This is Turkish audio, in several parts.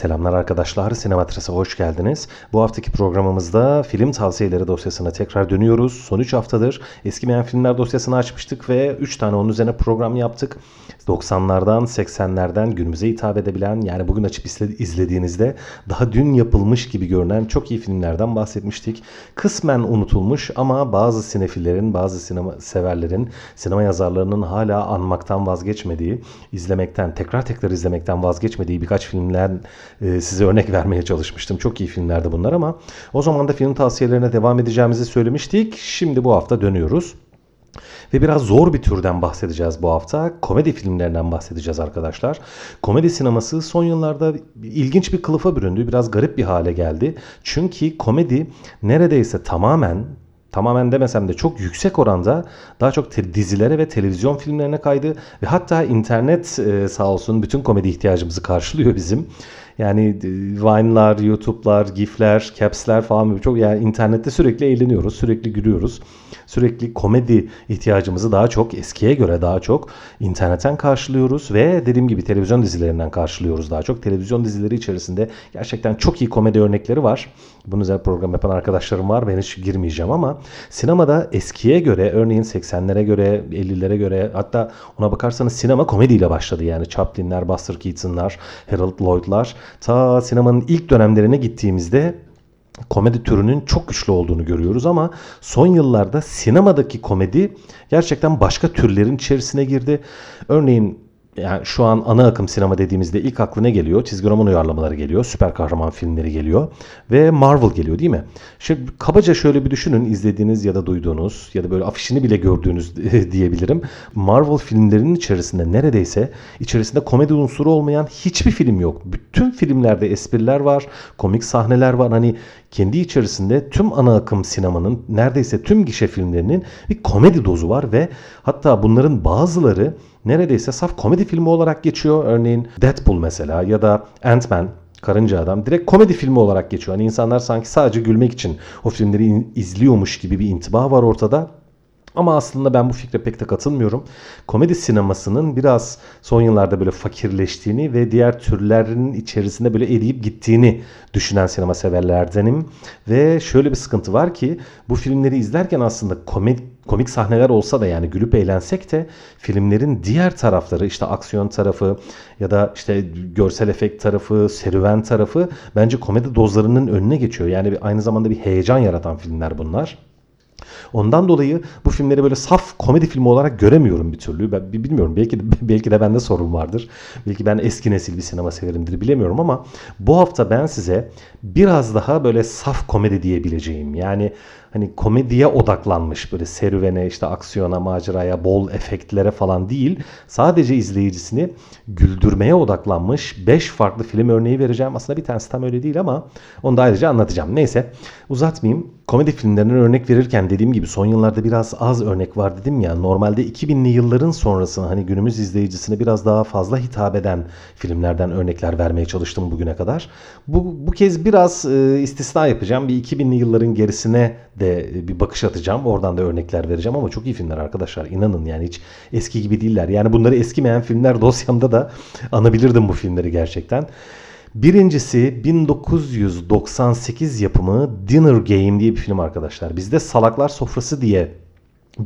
Selamlar arkadaşlar, Sinematris'e hoş geldiniz. Bu haftaki programımızda film tavsiyeleri dosyasına tekrar dönüyoruz. Son 3 haftadır eskimeyen filmler dosyasını açmıştık ve 3 tane onun üzerine program yaptık. 90'lardan, 80'lerden günümüze hitap edebilen yani bugün açıp izlediğinizde daha dün yapılmış gibi görünen çok iyi filmlerden bahsetmiştik. Kısmen unutulmuş ama bazı sinefillerin, bazı sinema severlerin, sinema yazarlarının hala anmaktan vazgeçmediği, izlemekten, tekrar tekrar izlemekten vazgeçmediği birkaç filmler e, size örnek vermeye çalışmıştım. Çok iyi filmlerdi bunlar ama o zaman da film tavsiyelerine devam edeceğimizi söylemiştik. Şimdi bu hafta dönüyoruz. Ve biraz zor bir türden bahsedeceğiz bu hafta. Komedi filmlerinden bahsedeceğiz arkadaşlar. Komedi sineması son yıllarda ilginç bir kılıfa büründü. Biraz garip bir hale geldi. Çünkü komedi neredeyse tamamen tamamen demesem de çok yüksek oranda daha çok dizilere ve televizyon filmlerine kaydı ve hatta internet e, sağ olsun bütün komedi ihtiyacımızı karşılıyor bizim. Yani e, Vine'lar, YouTube'lar, GIF'ler, Caps'ler falan çok yani internette sürekli eğleniyoruz, sürekli gülüyoruz. Sürekli komedi ihtiyacımızı daha çok eskiye göre daha çok internetten karşılıyoruz ve dediğim gibi televizyon dizilerinden karşılıyoruz daha çok. Televizyon dizileri içerisinde gerçekten çok iyi komedi örnekleri var. Bunun üzerine program yapan arkadaşlarım var. Ben hiç girmeyeceğim ama sinemada eskiye göre örneğin 80'lere göre 50'lere göre hatta ona bakarsanız sinema komediyle başladı. Yani Chaplin'ler, Buster Keaton'lar, Harold Lloyd'lar ta sinemanın ilk dönemlerine gittiğimizde komedi türünün çok güçlü olduğunu görüyoruz ama son yıllarda sinemadaki komedi gerçekten başka türlerin içerisine girdi. Örneğin yani şu an ana akım sinema dediğimizde ilk aklı ne geliyor? Çizgi roman uyarlamaları geliyor, süper kahraman filmleri geliyor ve Marvel geliyor değil mi? Şimdi kabaca şöyle bir düşünün izlediğiniz ya da duyduğunuz ya da böyle afişini bile gördüğünüz diyebilirim. Marvel filmlerinin içerisinde neredeyse içerisinde komedi unsuru olmayan hiçbir film yok. Bütün filmlerde espriler var, komik sahneler var. Hani kendi içerisinde tüm ana akım sinemanın neredeyse tüm gişe filmlerinin bir komedi dozu var ve hatta bunların bazıları neredeyse saf komedi filmi olarak geçiyor. Örneğin Deadpool mesela ya da Ant-Man Karınca Adam direkt komedi filmi olarak geçiyor. Hani insanlar sanki sadece gülmek için o filmleri izliyormuş gibi bir intiba var ortada. Ama aslında ben bu fikre pek de katılmıyorum. Komedi sinemasının biraz son yıllarda böyle fakirleştiğini ve diğer türlerin içerisinde böyle eriyip gittiğini düşünen sinema severlerdenim. Ve şöyle bir sıkıntı var ki bu filmleri izlerken aslında komik, komik sahneler olsa da yani gülüp eğlensek de filmlerin diğer tarafları işte aksiyon tarafı ya da işte görsel efekt tarafı, serüven tarafı bence komedi dozlarının önüne geçiyor. Yani aynı zamanda bir heyecan yaratan filmler bunlar. Ondan dolayı bu filmleri böyle saf komedi filmi olarak göremiyorum bir türlü. Ben bilmiyorum belki de, belki de bende sorun vardır. Belki ben eski nesil bir sinema severimdir bilemiyorum ama bu hafta ben size biraz daha böyle saf komedi diyebileceğim. Yani hani komediye odaklanmış böyle serüvene işte aksiyona maceraya bol efektlere falan değil sadece izleyicisini güldürmeye odaklanmış 5 farklı film örneği vereceğim. Aslında bir tanesi tam öyle değil ama onu da ayrıca anlatacağım. Neyse uzatmayayım. Komedi filmlerinden örnek verirken dediğim gibi son yıllarda biraz az örnek var dedim ya. Normalde 2000'li yılların sonrasını hani günümüz izleyicisine biraz daha fazla hitap eden filmlerden örnekler vermeye çalıştım bugüne kadar. Bu, bu kez biraz e, istisna yapacağım. Bir 2000'li yılların gerisine de bir bakış atacağım. Oradan da örnekler vereceğim ama çok iyi filmler arkadaşlar. İnanın yani hiç eski gibi değiller. Yani bunları eskimeyen filmler dosyamda da anabilirdim bu filmleri gerçekten. Birincisi 1998 yapımı Dinner Game diye bir film arkadaşlar. Bizde Salaklar Sofrası diye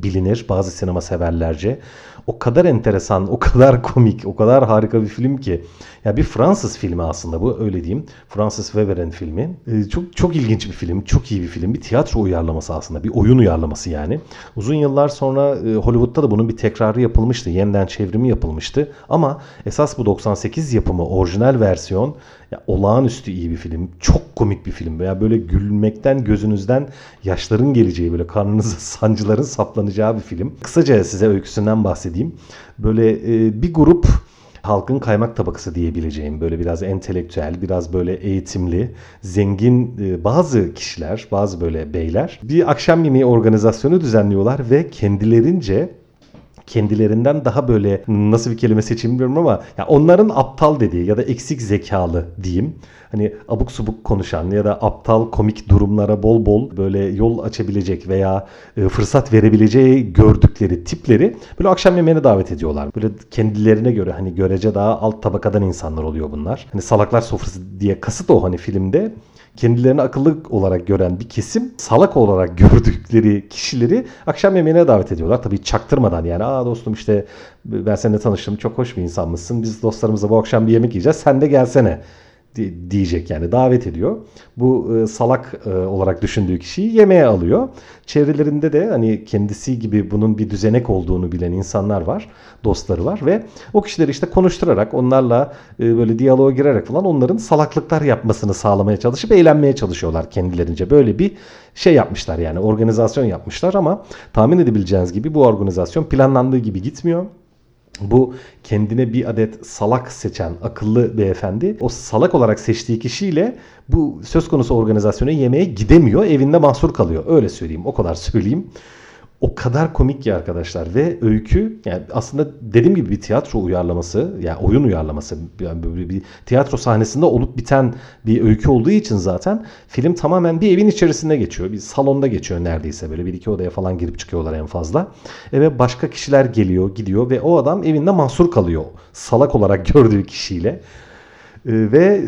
bilinir bazı sinema severlerce. O kadar enteresan, o kadar komik, o kadar harika bir film ki. Ya bir Fransız filmi aslında bu öyle diyeyim. Francis Weber'in filmi. Ee, çok çok ilginç bir film, çok iyi bir film. Bir tiyatro uyarlaması aslında, bir oyun uyarlaması yani. Uzun yıllar sonra e, Hollywood'da da bunun bir tekrarı yapılmıştı. Yeniden çevrimi yapılmıştı. Ama esas bu 98 yapımı orijinal versiyon ya, olağanüstü iyi bir film. Çok komik bir film. Veya böyle gülmekten gözünüzden yaşların geleceği böyle karnınıza sancıların saplanacağı bir film. Kısaca size öyküsünden bahsedeyim. Böyle e, bir grup halkın kaymak tabakası diyebileceğim böyle biraz entelektüel, biraz böyle eğitimli, zengin e, bazı kişiler, bazı böyle beyler bir akşam yemeği organizasyonu düzenliyorlar ve kendilerince kendilerinden daha böyle nasıl bir kelime seçeyim bilmiyorum ama ya onların aptal dediği ya da eksik zekalı diyeyim. Hani abuk subuk konuşan ya da aptal komik durumlara bol bol böyle yol açabilecek veya e, fırsat verebileceği gördükleri tipleri böyle akşam yemeğine davet ediyorlar. Böyle kendilerine göre hani görece daha alt tabakadan insanlar oluyor bunlar. Hani salaklar sofrası diye kasıt o hani filmde kendilerini akıllı olarak gören bir kesim salak olarak gördükleri kişileri akşam yemeğine davet ediyorlar. Tabii çaktırmadan yani aa dostum işte ben seninle tanıştım çok hoş bir insan mısın biz dostlarımızla bu akşam bir yemek yiyeceğiz sen de gelsene diyecek yani davet ediyor. Bu e, salak e, olarak düşündüğü kişiyi yemeğe alıyor. Çevrelerinde de hani kendisi gibi bunun bir düzenek olduğunu bilen insanlar var, dostları var ve o kişileri işte konuşturarak onlarla e, böyle diyaloğa girerek falan onların salaklıklar yapmasını sağlamaya çalışıp eğlenmeye çalışıyorlar kendilerince. Böyle bir şey yapmışlar yani organizasyon yapmışlar ama tahmin edebileceğiniz gibi bu organizasyon planlandığı gibi gitmiyor. Bu kendine bir adet salak seçen akıllı beyefendi o salak olarak seçtiği kişiyle bu söz konusu organizasyona yemeğe gidemiyor. Evinde mahsur kalıyor. Öyle söyleyeyim. O kadar söyleyeyim o kadar komik ki arkadaşlar ve öykü yani aslında dediğim gibi bir tiyatro uyarlaması yani oyun uyarlaması yani böyle bir tiyatro sahnesinde olup biten bir öykü olduğu için zaten film tamamen bir evin içerisinde geçiyor. Bir salonda geçiyor neredeyse böyle bir iki odaya falan girip çıkıyorlar en fazla. E ve başka kişiler geliyor gidiyor ve o adam evinde mahsur kalıyor salak olarak gördüğü kişiyle. Ee, ve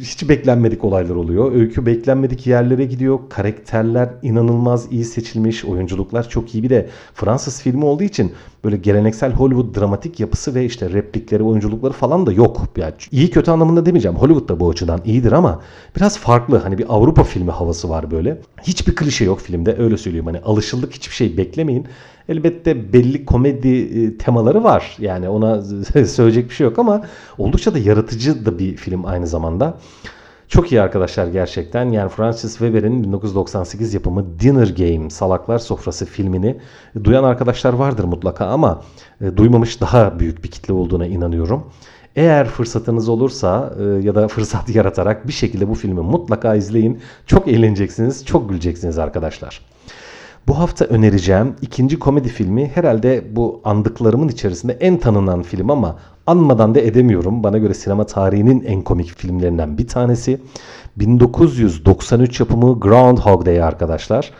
hiç beklenmedik olaylar oluyor. Öykü beklenmedik yerlere gidiyor. Karakterler inanılmaz iyi seçilmiş. Oyunculuklar çok iyi. Bir de Fransız filmi olduğu için böyle geleneksel Hollywood dramatik yapısı ve işte replikleri, oyunculukları falan da yok. Yani iyi kötü anlamında demeyeceğim. Hollywood da bu açıdan iyidir ama biraz farklı. Hani bir Avrupa filmi havası var böyle. Hiçbir klişe yok filmde. Öyle söyleyeyim. Hani alışıldık hiçbir şey beklemeyin. Elbette belli komedi e, temaları var. Yani ona söyleyecek bir şey yok ama oldukça da yaratıcı da bir film aynı zamanda. Çok iyi arkadaşlar gerçekten. Yani Francis Weber'in 1998 yapımı Dinner Game Salaklar Sofrası filmini duyan arkadaşlar vardır mutlaka ama e, duymamış daha büyük bir kitle olduğuna inanıyorum. Eğer fırsatınız olursa e, ya da fırsat yaratarak bir şekilde bu filmi mutlaka izleyin. Çok eğleneceksiniz, çok güleceksiniz arkadaşlar. Bu hafta önereceğim ikinci komedi filmi herhalde bu andıklarımın içerisinde en tanınan film ama anmadan da edemiyorum. Bana göre sinema tarihinin en komik filmlerinden bir tanesi. 1993 yapımı Groundhog Day arkadaşlar.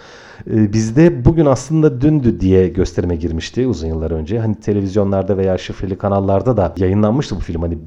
Ee, bizde bugün aslında dündü diye gösterime girmişti uzun yıllar önce. Hani televizyonlarda veya şifreli kanallarda da yayınlanmıştı bu film. Hani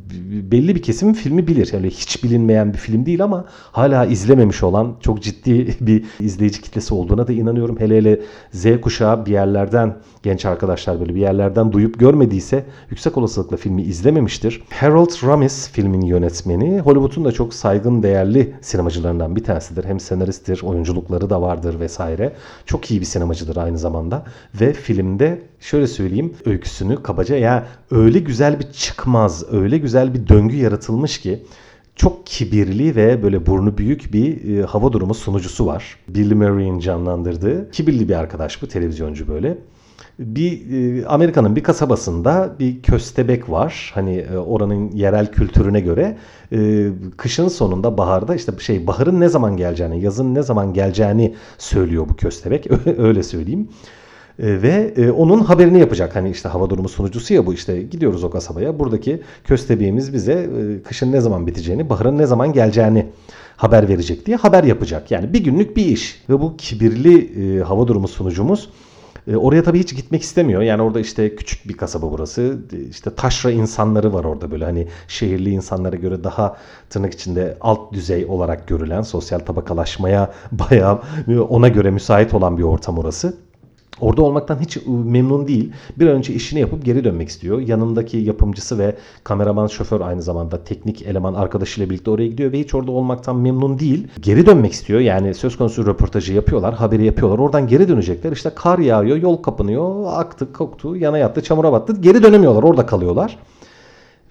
belli bir kesim filmi bilir. Yani hiç bilinmeyen bir film değil ama hala izlememiş olan çok ciddi bir izleyici kitlesi olduğuna da inanıyorum. Hele hele Z kuşağı bir yerlerden genç arkadaşlar böyle bir yerlerden duyup görmediyse yüksek olasılıkla filmi izlememiştir. Harold Ramis filmin yönetmeni. Hollywood'un da çok saygın değerli sinemacılarından bir tanesidir. Hem senaristtir, oyunculukları da vardır vesaire. Çok iyi bir sinemacıdır aynı zamanda. Ve filmde şöyle söyleyeyim öyküsünü kabaca ya öyle güzel bir çıkmaz, öyle güzel bir döngü yaratılmış ki çok kibirli ve böyle burnu büyük bir e, hava durumu sunucusu var. Bill Murray'in canlandırdığı kibirli bir arkadaş bu televizyoncu böyle bir e, Amerika'nın bir kasabasında bir köstebek var. Hani e, oranın yerel kültürüne göre e, kışın sonunda baharda işte şey baharın ne zaman geleceğini, yazın ne zaman geleceğini söylüyor bu köstebek. Öyle söyleyeyim. Ve onun haberini yapacak. Hani işte hava durumu sunucusu ya bu işte gidiyoruz o kasabaya. Buradaki köstebeğimiz bize kışın ne zaman biteceğini, baharın ne zaman geleceğini haber verecek diye haber yapacak. Yani bir günlük bir iş. Ve bu kibirli hava durumu sunucumuz e, oraya tabii hiç gitmek istemiyor. Yani orada işte küçük bir kasaba burası. İşte taşra insanları var orada böyle hani şehirli insanlara göre daha tırnak içinde alt düzey olarak görülen sosyal tabakalaşmaya bayağı ona göre müsait olan bir ortam orası. Orada olmaktan hiç memnun değil. Bir an önce işini yapıp geri dönmek istiyor. Yanındaki yapımcısı ve kameraman şoför aynı zamanda teknik eleman arkadaşıyla birlikte oraya gidiyor ve hiç orada olmaktan memnun değil. Geri dönmek istiyor. Yani söz konusu röportajı yapıyorlar, haberi yapıyorlar. Oradan geri dönecekler. İşte kar yağıyor, yol kapanıyor, aktı, koktu, yana yattı, çamura battı. Geri dönemiyorlar. Orada kalıyorlar.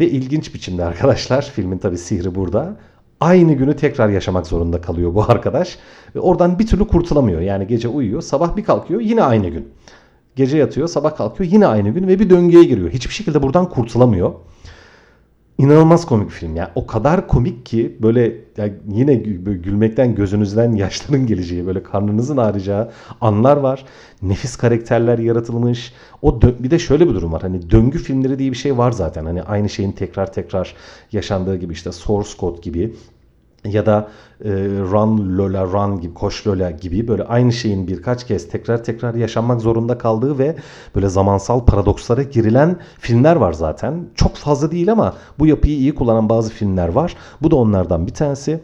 Ve ilginç biçimde arkadaşlar filmin tabi sihri burada aynı günü tekrar yaşamak zorunda kalıyor bu arkadaş. Ve oradan bir türlü kurtulamıyor. Yani gece uyuyor, sabah bir kalkıyor yine aynı gün. Gece yatıyor, sabah kalkıyor yine aynı gün ve bir döngüye giriyor. Hiçbir şekilde buradan kurtulamıyor. İnanılmaz komik bir film. Yani o kadar komik ki böyle yani yine gülmekten gözünüzden yaşların geleceği, böyle karnınızın ağrıyacağı anlar var. Nefis karakterler yaratılmış. O bir de şöyle bir durum var. Hani döngü filmleri diye bir şey var zaten. Hani aynı şeyin tekrar tekrar yaşandığı gibi işte Source Code gibi ya da e, Run Lola Run gibi Koş Lola gibi böyle aynı şeyin birkaç kez tekrar tekrar yaşanmak zorunda kaldığı ve böyle zamansal paradokslara girilen filmler var zaten. Çok fazla değil ama bu yapıyı iyi kullanan bazı filmler var. Bu da onlardan bir tanesi.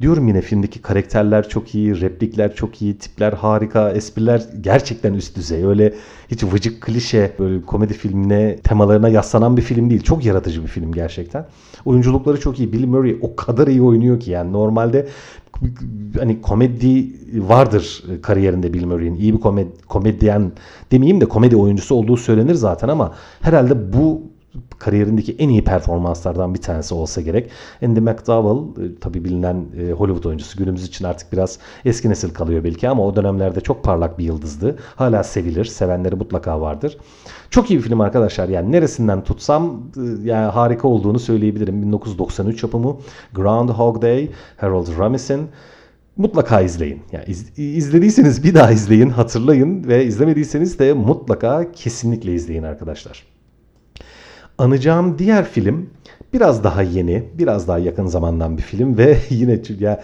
Diyorum yine filmdeki karakterler çok iyi, replikler çok iyi, tipler harika, espriler gerçekten üst düzey. Öyle hiç vıcık klişe böyle komedi filmine temalarına yaslanan bir film değil. Çok yaratıcı bir film gerçekten. Oyunculukları çok iyi. Bill Murray o kadar iyi oynuyor ki yani normalde hani komedi vardır kariyerinde Bill Murray'in. İyi bir komedi, komedyen demeyeyim de komedi oyuncusu olduğu söylenir zaten ama herhalde bu kariyerindeki en iyi performanslardan bir tanesi olsa gerek. Andy McDowell e, tabi bilinen e, Hollywood oyuncusu günümüz için artık biraz eski nesil kalıyor belki ama o dönemlerde çok parlak bir yıldızdı. Hala sevilir. Sevenleri mutlaka vardır. Çok iyi bir film arkadaşlar. Yani neresinden tutsam e, yani harika olduğunu söyleyebilirim. 1993 yapımı Groundhog Day, Harold Ramis'in mutlaka izleyin. Yani iz, izlediyseniz bir daha izleyin, hatırlayın ve izlemediyseniz de mutlaka kesinlikle izleyin arkadaşlar. Anacağım diğer film biraz daha yeni, biraz daha yakın zamandan bir film ve yine ya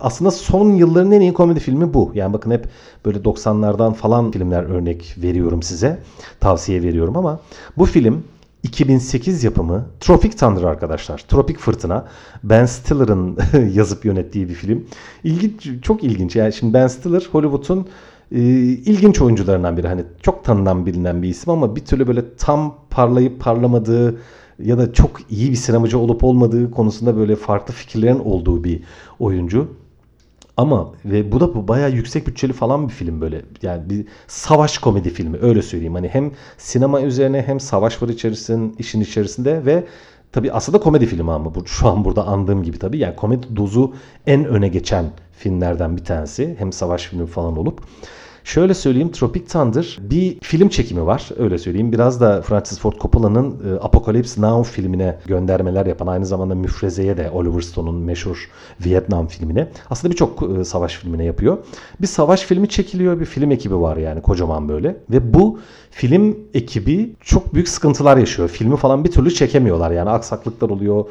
aslında son yılların en iyi komedi filmi bu. Yani bakın hep böyle 90'lardan falan filmler örnek veriyorum size. Tavsiye veriyorum ama bu film 2008 yapımı Tropic Thunder arkadaşlar. Tropik Fırtına. Ben Stiller'ın yazıp yönettiği bir film. İlginç, çok ilginç. Yani şimdi Ben Stiller Hollywood'un e, ilginç oyuncularından biri. Hani çok tanınan bilinen bir isim ama bir türlü böyle tam parlayıp parlamadığı ya da çok iyi bir sinemacı olup olmadığı konusunda böyle farklı fikirlerin olduğu bir oyuncu. Ama ve bu da bu bayağı yüksek bütçeli falan bir film böyle. Yani bir savaş komedi filmi öyle söyleyeyim. Hani hem sinema üzerine hem savaş var içerisinde, işin içerisinde ve tabi aslında komedi filmi ama bu şu an burada andığım gibi tabi. Yani komedi dozu en öne geçen filmlerden bir tanesi. Hem savaş filmi falan olup. Şöyle söyleyeyim Tropic Thunder bir film çekimi var öyle söyleyeyim. Biraz da Francis Ford Coppola'nın e, Apocalypse Now filmine göndermeler yapan aynı zamanda Müfreze'ye de Oliver Stone'un meşhur Vietnam filmine. Aslında birçok e, savaş filmine yapıyor. Bir savaş filmi çekiliyor bir film ekibi var yani kocaman böyle. Ve bu film ekibi çok büyük sıkıntılar yaşıyor. Filmi falan bir türlü çekemiyorlar yani aksaklıklar oluyor,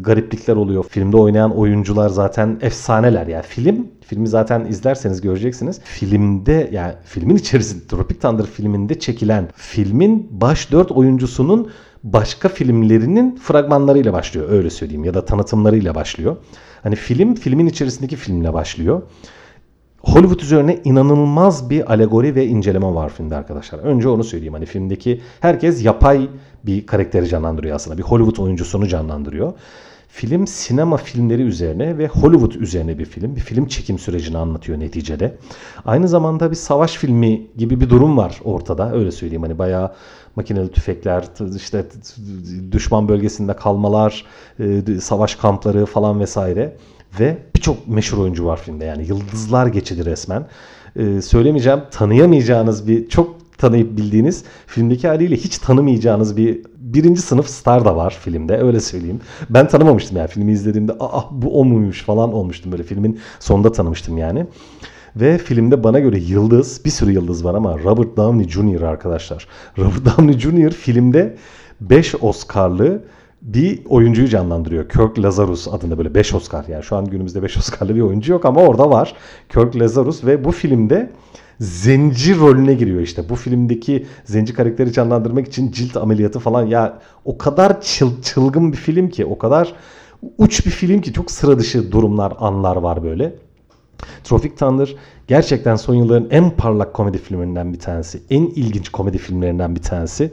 gariplikler oluyor. Filmde oynayan oyuncular zaten efsaneler. Yani film filmi zaten izlerseniz göreceksiniz. Filmde yani filmin içerisinde Tropic Thunder filminde çekilen filmin baş dört oyuncusunun başka filmlerinin fragmanlarıyla başlıyor öyle söyleyeyim ya da tanıtımlarıyla başlıyor. Hani film filmin içerisindeki filmle başlıyor. Hollywood üzerine inanılmaz bir alegori ve inceleme var filmde arkadaşlar. Önce onu söyleyeyim. Hani filmdeki herkes yapay bir karakteri canlandırıyor aslında. Bir Hollywood oyuncusunu canlandırıyor. Film sinema filmleri üzerine ve Hollywood üzerine bir film. Bir film çekim sürecini anlatıyor neticede. Aynı zamanda bir savaş filmi gibi bir durum var ortada. Öyle söyleyeyim hani bayağı makineli tüfekler, işte düşman bölgesinde kalmalar, e, savaş kampları falan vesaire. Ve birçok meşhur oyuncu var filmde yani yıldızlar geçidi resmen. Ee, söylemeyeceğim tanıyamayacağınız bir çok tanıyıp bildiğiniz filmdeki haliyle hiç tanımayacağınız bir birinci sınıf star da var filmde öyle söyleyeyim. Ben tanımamıştım yani filmi izlediğimde aa bu o muymuş falan olmuştum böyle filmin sonunda tanımıştım yani. Ve filmde bana göre yıldız, bir sürü yıldız var ama Robert Downey Jr. arkadaşlar. Robert Downey Jr. filmde 5 Oscar'lı bir oyuncuyu canlandırıyor. Kirk Lazarus adında böyle 5 Oscar. Yani şu an günümüzde 5 Oscar'lı bir oyuncu yok ama orada var. Kirk Lazarus ve bu filmde zenci rolüne giriyor işte. Bu filmdeki zenci karakteri canlandırmak için cilt ameliyatı falan ya o kadar çıl, çılgın bir film ki o kadar uç bir film ki çok sıra dışı durumlar anlar var böyle. Tropic Thunder gerçekten son yılların en parlak komedi filmlerinden bir tanesi. En ilginç komedi filmlerinden bir tanesi.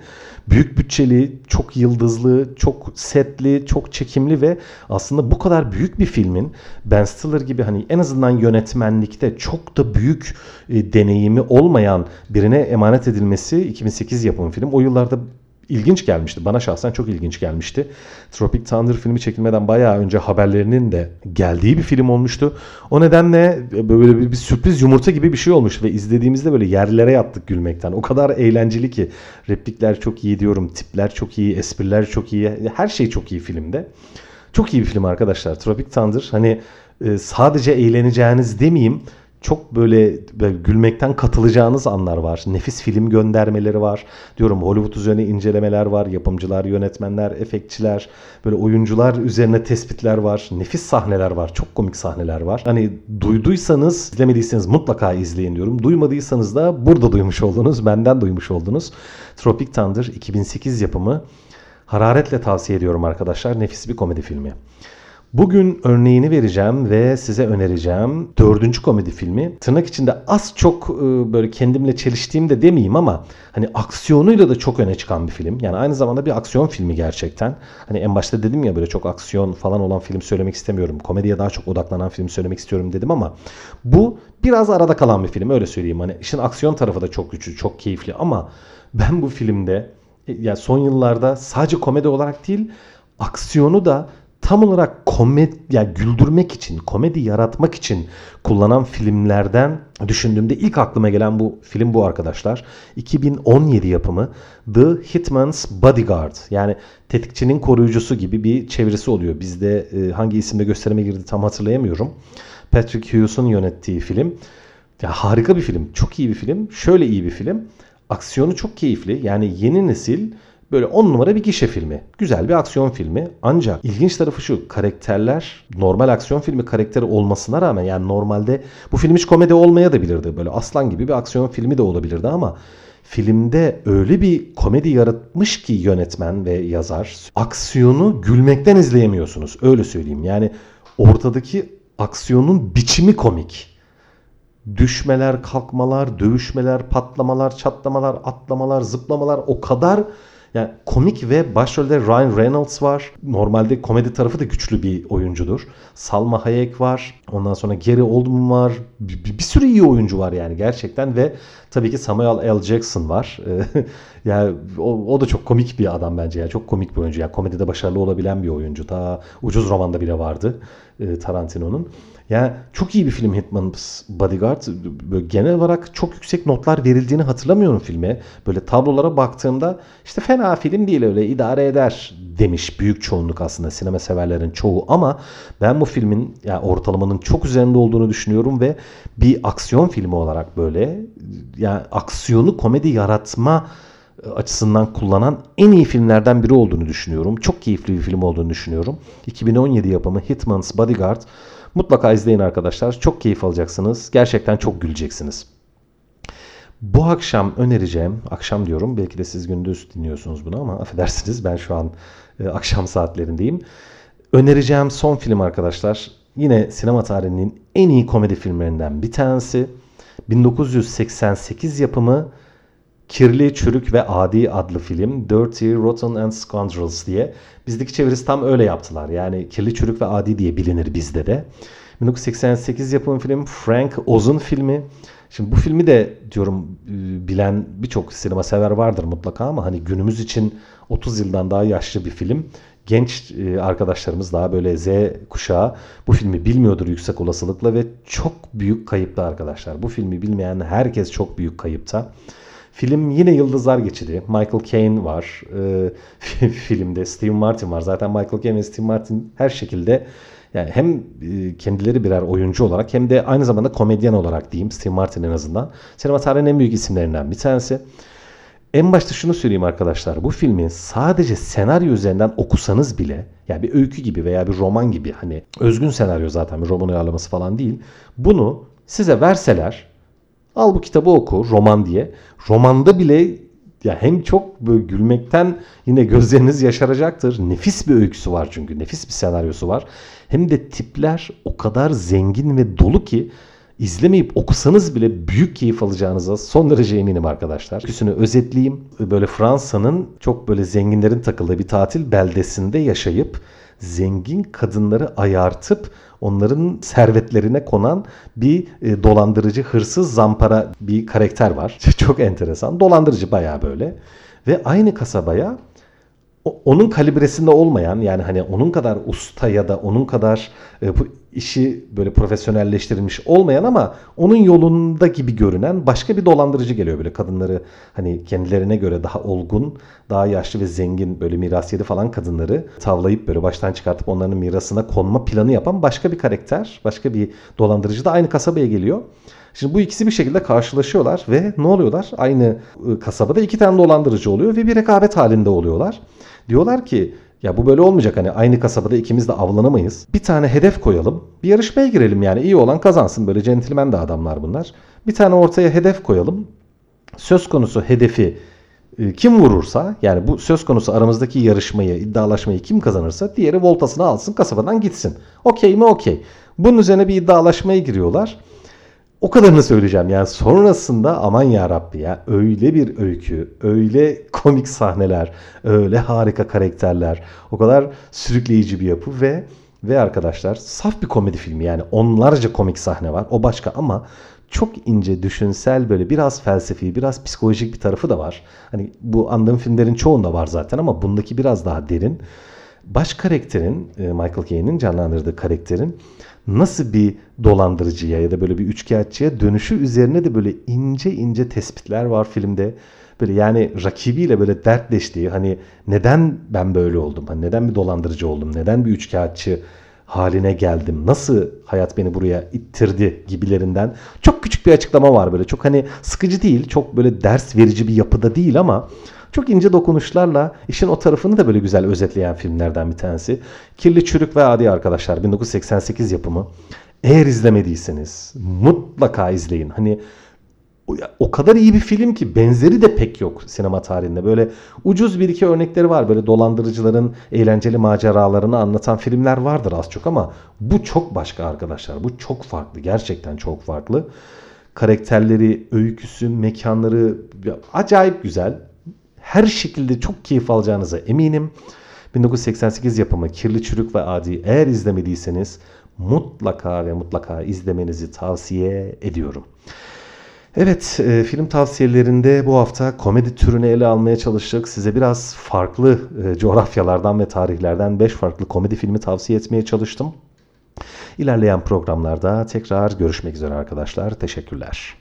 Büyük bütçeli, çok yıldızlı, çok setli, çok çekimli ve aslında bu kadar büyük bir filmin Ben Stiller gibi hani en azından yönetmenlikte çok da büyük e, deneyimi olmayan birine emanet edilmesi 2008 yapım film. O yıllarda ilginç gelmişti. Bana şahsen çok ilginç gelmişti. Tropic Thunder filmi çekilmeden bayağı önce haberlerinin de geldiği bir film olmuştu. O nedenle böyle bir, bir sürpriz yumurta gibi bir şey olmuştu ve izlediğimizde böyle yerlere yattık gülmekten. O kadar eğlenceli ki replikler çok iyi diyorum, tipler çok iyi, espriler çok iyi. Her şey çok iyi filmde. Çok iyi bir film arkadaşlar. Tropic Thunder hani e, sadece eğleneceğiniz demeyeyim çok böyle, böyle gülmekten katılacağınız anlar var. Nefis film göndermeleri var. Diyorum Hollywood üzerine incelemeler var. Yapımcılar, yönetmenler, efektçiler, böyle oyuncular üzerine tespitler var. Nefis sahneler var. Çok komik sahneler var. Hani duyduysanız, izlemediyseniz mutlaka izleyin diyorum. Duymadıysanız da burada duymuş oldunuz. Benden duymuş oldunuz. Tropic Thunder 2008 yapımı. Hararetle tavsiye ediyorum arkadaşlar. Nefis bir komedi filmi. Bugün örneğini vereceğim ve size önereceğim dördüncü komedi filmi. Tırnak içinde az çok e, böyle kendimle çeliştiğim de demeyeyim ama hani aksiyonuyla da çok öne çıkan bir film. Yani aynı zamanda bir aksiyon filmi gerçekten. Hani en başta dedim ya böyle çok aksiyon falan olan film söylemek istemiyorum. Komediye daha çok odaklanan film söylemek istiyorum dedim ama bu biraz arada kalan bir film öyle söyleyeyim. Hani işin aksiyon tarafı da çok güçlü, çok keyifli ama ben bu filmde e, ya son yıllarda sadece komedi olarak değil aksiyonu da tam olarak komedi yani güldürmek için, komedi yaratmak için kullanan filmlerden düşündüğümde ilk aklıma gelen bu film bu arkadaşlar. 2017 yapımı The Hitman's Bodyguard yani tetikçinin koruyucusu gibi bir çevirisi oluyor. Bizde e, hangi isimde gösterime girdi tam hatırlayamıyorum. Patrick Hughes'un yönettiği film. Ya harika bir film, çok iyi bir film. Şöyle iyi bir film. Aksiyonu çok keyifli. Yani yeni nesil Böyle on numara bir gişe filmi. Güzel bir aksiyon filmi. Ancak ilginç tarafı şu. Karakterler normal aksiyon filmi karakteri olmasına rağmen yani normalde bu film hiç komedi olmaya da bilirdi. Böyle aslan gibi bir aksiyon filmi de olabilirdi ama filmde öyle bir komedi yaratmış ki yönetmen ve yazar. Aksiyonu gülmekten izleyemiyorsunuz. Öyle söyleyeyim. Yani ortadaki aksiyonun biçimi komik. Düşmeler, kalkmalar, dövüşmeler, patlamalar, çatlamalar, atlamalar, zıplamalar o kadar yani komik ve başrolde Ryan Reynolds var. Normalde komedi tarafı da güçlü bir oyuncudur. Salma Hayek var. Ondan sonra Gary Oldman var. Bir, bir, bir sürü iyi oyuncu var yani gerçekten ve tabii ki Samuel L. Jackson var. yani o, o da çok komik bir adam bence. Yani çok komik bir oyuncu. Yani komedide başarılı olabilen bir oyuncu. Ta ucuz romanda bile vardı e, Tarantino'nun. Yani çok iyi bir film Hitman's Bodyguard. Böyle genel olarak çok yüksek notlar verildiğini hatırlamıyorum filme. Böyle tablolara baktığımda işte fena film değil öyle idare eder demiş büyük çoğunluk aslında sinema severlerin çoğu ama ben bu filmin yani ortalamanın çok üzerinde olduğunu düşünüyorum ve bir aksiyon filmi olarak böyle yani aksiyonu komedi yaratma açısından kullanan en iyi filmlerden biri olduğunu düşünüyorum. Çok keyifli bir film olduğunu düşünüyorum. 2017 yapımı Hitman's Bodyguard Mutlaka izleyin arkadaşlar. Çok keyif alacaksınız. Gerçekten çok güleceksiniz. Bu akşam önereceğim, akşam diyorum belki de siz gündüz dinliyorsunuz bunu ama affedersiniz ben şu an e, akşam saatlerindeyim. Önereceğim son film arkadaşlar yine sinema tarihinin en iyi komedi filmlerinden bir tanesi. 1988 yapımı Kirli, Çürük ve Adi adlı film Dirty, Rotten and Scoundrels diye. Bizdeki çevirisi tam öyle yaptılar. Yani Kirli, Çürük ve Adi diye bilinir bizde de. 1988 yapım film Frank Oz'un filmi. Şimdi bu filmi de diyorum e, bilen birçok sinema sever vardır mutlaka ama hani günümüz için 30 yıldan daha yaşlı bir film. Genç e, arkadaşlarımız daha böyle Z kuşağı bu filmi bilmiyordur yüksek olasılıkla ve çok büyük kayıpta arkadaşlar. Bu filmi bilmeyen herkes çok büyük kayıpta. Film yine yıldızlar geçidi. Michael Caine var e, filmde. Steve Martin var. Zaten Michael Caine ve Steve Martin her şekilde yani hem e, kendileri birer oyuncu olarak hem de aynı zamanda komedyen olarak diyeyim Steve Martin en azından. Sinema tarihinin en büyük isimlerinden bir tanesi. En başta şunu söyleyeyim arkadaşlar. Bu filmi sadece senaryo üzerinden okusanız bile yani bir öykü gibi veya bir roman gibi hani özgün senaryo zaten bir roman uyarlaması falan değil. Bunu size verseler Al bu kitabı oku roman diye. Romanda bile ya hem çok böyle gülmekten yine gözleriniz yaşaracaktır. Nefis bir öyküsü var çünkü. Nefis bir senaryosu var. Hem de tipler o kadar zengin ve dolu ki izlemeyip okusanız bile büyük keyif alacağınıza son derece eminim arkadaşlar. Öyküsünü özetleyeyim. Böyle Fransa'nın çok böyle zenginlerin takıldığı bir tatil beldesinde yaşayıp zengin kadınları ayartıp onların servetlerine konan bir e, dolandırıcı, hırsız, zampara bir karakter var. Çok enteresan. Dolandırıcı bayağı böyle. ve aynı kasabaya onun kalibresinde olmayan yani hani onun kadar usta ya da onun kadar e, bu işi böyle profesyonelleştirilmiş olmayan ama onun yolunda gibi görünen başka bir dolandırıcı geliyor böyle kadınları hani kendilerine göre daha olgun, daha yaşlı ve zengin böyle miras yedi falan kadınları tavlayıp böyle baştan çıkartıp onların mirasına konma planı yapan başka bir karakter, başka bir dolandırıcı da aynı kasabaya geliyor. Şimdi bu ikisi bir şekilde karşılaşıyorlar ve ne oluyorlar? Aynı ıı, kasabada iki tane dolandırıcı oluyor ve bir rekabet halinde oluyorlar. Diyorlar ki ya bu böyle olmayacak hani aynı kasabada ikimiz de avlanamayız. Bir tane hedef koyalım. Bir yarışmaya girelim yani iyi olan kazansın. Böyle centilmen de adamlar bunlar. Bir tane ortaya hedef koyalım. Söz konusu hedefi ıı, kim vurursa yani bu söz konusu aramızdaki yarışmayı, iddialaşmayı kim kazanırsa diğeri voltasını alsın kasabadan gitsin. Okey mi okey. Bunun üzerine bir iddialaşmaya giriyorlar. O kadarını söyleyeceğim. Yani sonrasında aman ya Rabbi ya öyle bir öykü, öyle komik sahneler, öyle harika karakterler, o kadar sürükleyici bir yapı ve ve arkadaşlar saf bir komedi filmi yani onlarca komik sahne var. O başka ama çok ince, düşünsel böyle biraz felsefi, biraz psikolojik bir tarafı da var. Hani bu andığım filmlerin çoğunda var zaten ama bundaki biraz daha derin. Baş karakterin, e, Michael Caine'in canlandırdığı karakterin nasıl bir dolandırıcıya ya da böyle bir üçkağıtçıya dönüşü üzerine de böyle ince ince tespitler var filmde. Böyle yani rakibiyle böyle dertleştiği hani neden ben böyle oldum? Hani neden bir dolandırıcı oldum? Neden bir üçkağıtçı haline geldim? Nasıl hayat beni buraya ittirdi gibilerinden çok küçük bir açıklama var böyle. Çok hani sıkıcı değil, çok böyle ders verici bir yapıda değil ama çok ince dokunuşlarla işin o tarafını da böyle güzel özetleyen filmlerden bir tanesi. Kirli Çürük ve Adi Arkadaşlar 1988 yapımı. Eğer izlemediyseniz mutlaka izleyin. Hani o kadar iyi bir film ki benzeri de pek yok sinema tarihinde. Böyle ucuz bir iki örnekleri var. Böyle dolandırıcıların eğlenceli maceralarını anlatan filmler vardır az çok ama bu çok başka arkadaşlar. Bu çok farklı. Gerçekten çok farklı. Karakterleri, öyküsü, mekanları acayip güzel her şekilde çok keyif alacağınıza eminim. 1988 yapımı Kirli Çürük ve Adi eğer izlemediyseniz mutlaka ve mutlaka izlemenizi tavsiye ediyorum. Evet, e, film tavsiyelerinde bu hafta komedi türünü ele almaya çalıştık. Size biraz farklı e, coğrafyalardan ve tarihlerden 5 farklı komedi filmi tavsiye etmeye çalıştım. İlerleyen programlarda tekrar görüşmek üzere arkadaşlar. Teşekkürler.